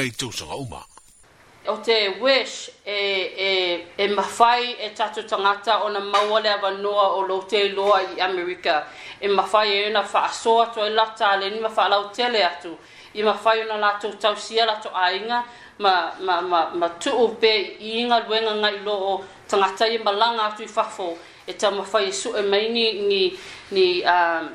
ei tūsanga uma. O te wish e, e, e mawhai e tatu tangata o na mawale awa noa o lo te loa i Amerika. E mawhai e una whaasoa to e lata ale ni mawhalau tele atu. I mawhai una lato tausia lato ainga ma, ma, ma, ma tu o pe i inga luenga ngai lo o tangata i malanga atu i whafo. E ta mawhai e su e maini ni, ni um,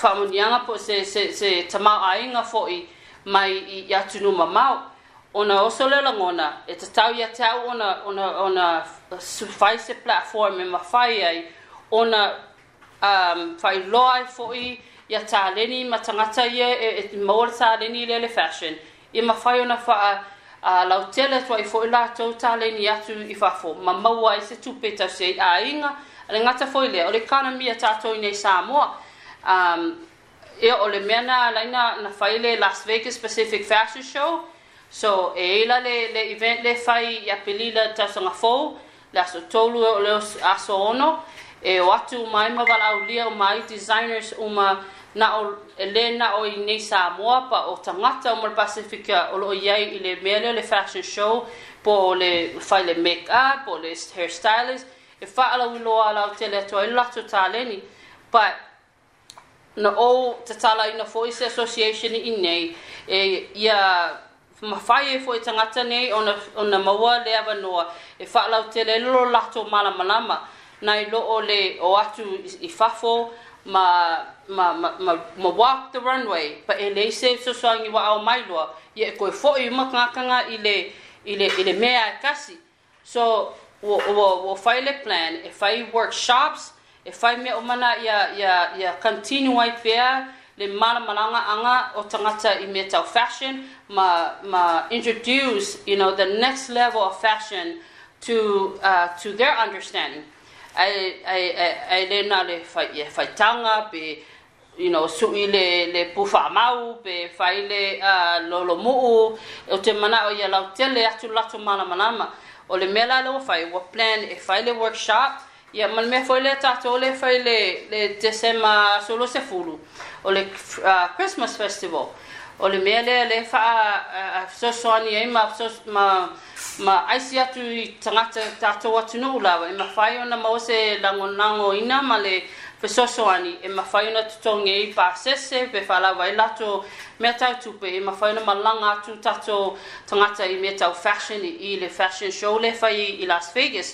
whaamunianga po se, se, se, se tamau ainga fo i mai i, i atu no mamau ona oso le la ngona e te tau ia te au ona, ona, ona suffice platform e mawhai ai ona um, whai loa e fo'i ia tā leni ma tangata ia e, e maura tā leni le le fashion i e mawhai ona wha a uh, lau tele tua i fo'i la tau tā leni atu i whafo ma maua i se tupe tau se a inga ale ngata fo'i le ole kāna mia tātou i nei Samoa um, e ole mea na laina na whaile Las Vegas Pacific Fashion Show so e ila le, le event le fai ia pelila tasoga fou le aso tolu e o le aso ono e o atu mai ma valaaulia uma ai designers uma na o, e lē naʻo i nei samoa pa o tagata uma le pacifica o loo iai i le mea lea le fashion show po o le fai le make up o le hair stylist e faalauiloa alau tele atu ai lo latou taleni but na ou tatalaina foʻi se association i nei e ia yeah, mafai e fo e tangata nei ona ona maua le ava noa e fa lau te le lo lato mala malama nai lo o le o atu i fafo ma ma ma ma walk the runway pa e nei se so sangi wa au mai lo ye e koe fo i ma kanga i le i le i le mea e kasi so wo wo wo file plan e fai workshops e fai me o mana ya ya ya continue i fair le mana malanga anga o tangata i me tau fashion ma ma introduce you know the next level of fashion to uh, to their understanding ai ai ai le na le fai e fai tanga be, you know sui le le pufa mau be fai le uh, lolo muu o te mana o ia lau tele atu latu mana manama o le mela le wa fai wa plan e fai le workshop ia ma le mea foi le tatou le fai le le desema solo se fulu o le uh, christmas festival o le mea lea le faa fesoasoani ai ma ma ma aisi atu i tagata tatou atunuu lava e mafai ona ma ose lagonagoina ma le fesoasoani e mafai ona totoge ai pasese pe faalava ai latou mea tautupe e mafai ona malaga atu tatou tagata i mea tau fashion i le fashion show le fai i las vegas